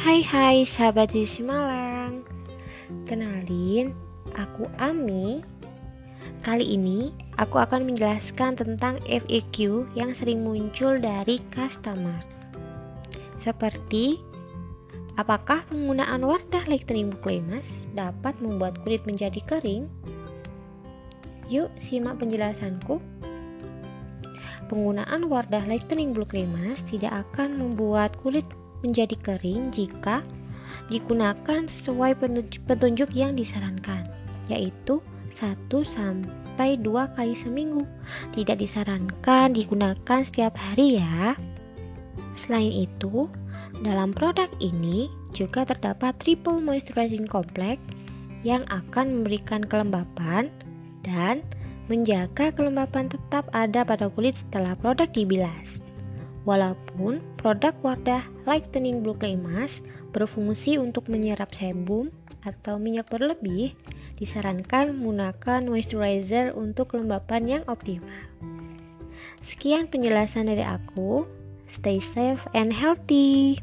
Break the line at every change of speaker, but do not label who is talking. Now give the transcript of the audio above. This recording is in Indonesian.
Hai hai sahabat di Malang. Kenalin, aku Ami. Kali ini aku akan menjelaskan tentang FAQ yang sering muncul dari customer. Seperti Apakah penggunaan Wardah Lightning Book Lemas dapat membuat kulit menjadi kering? Yuk simak penjelasanku. Penggunaan Wardah Lightning Blue Cremas tidak akan membuat kulit menjadi kering jika digunakan sesuai petunjuk yang disarankan, yaitu 1 sampai 2 kali seminggu. Tidak disarankan digunakan setiap hari ya. Selain itu, dalam produk ini juga terdapat triple moisturizing complex yang akan memberikan kelembapan dan menjaga kelembapan tetap ada pada kulit setelah produk dibilas. Walaupun produk Wardah Lightening Blue Clay Mask berfungsi untuk menyerap sebum atau minyak berlebih, disarankan menggunakan moisturizer untuk kelembapan yang optimal. Sekian penjelasan dari aku. Stay safe and healthy.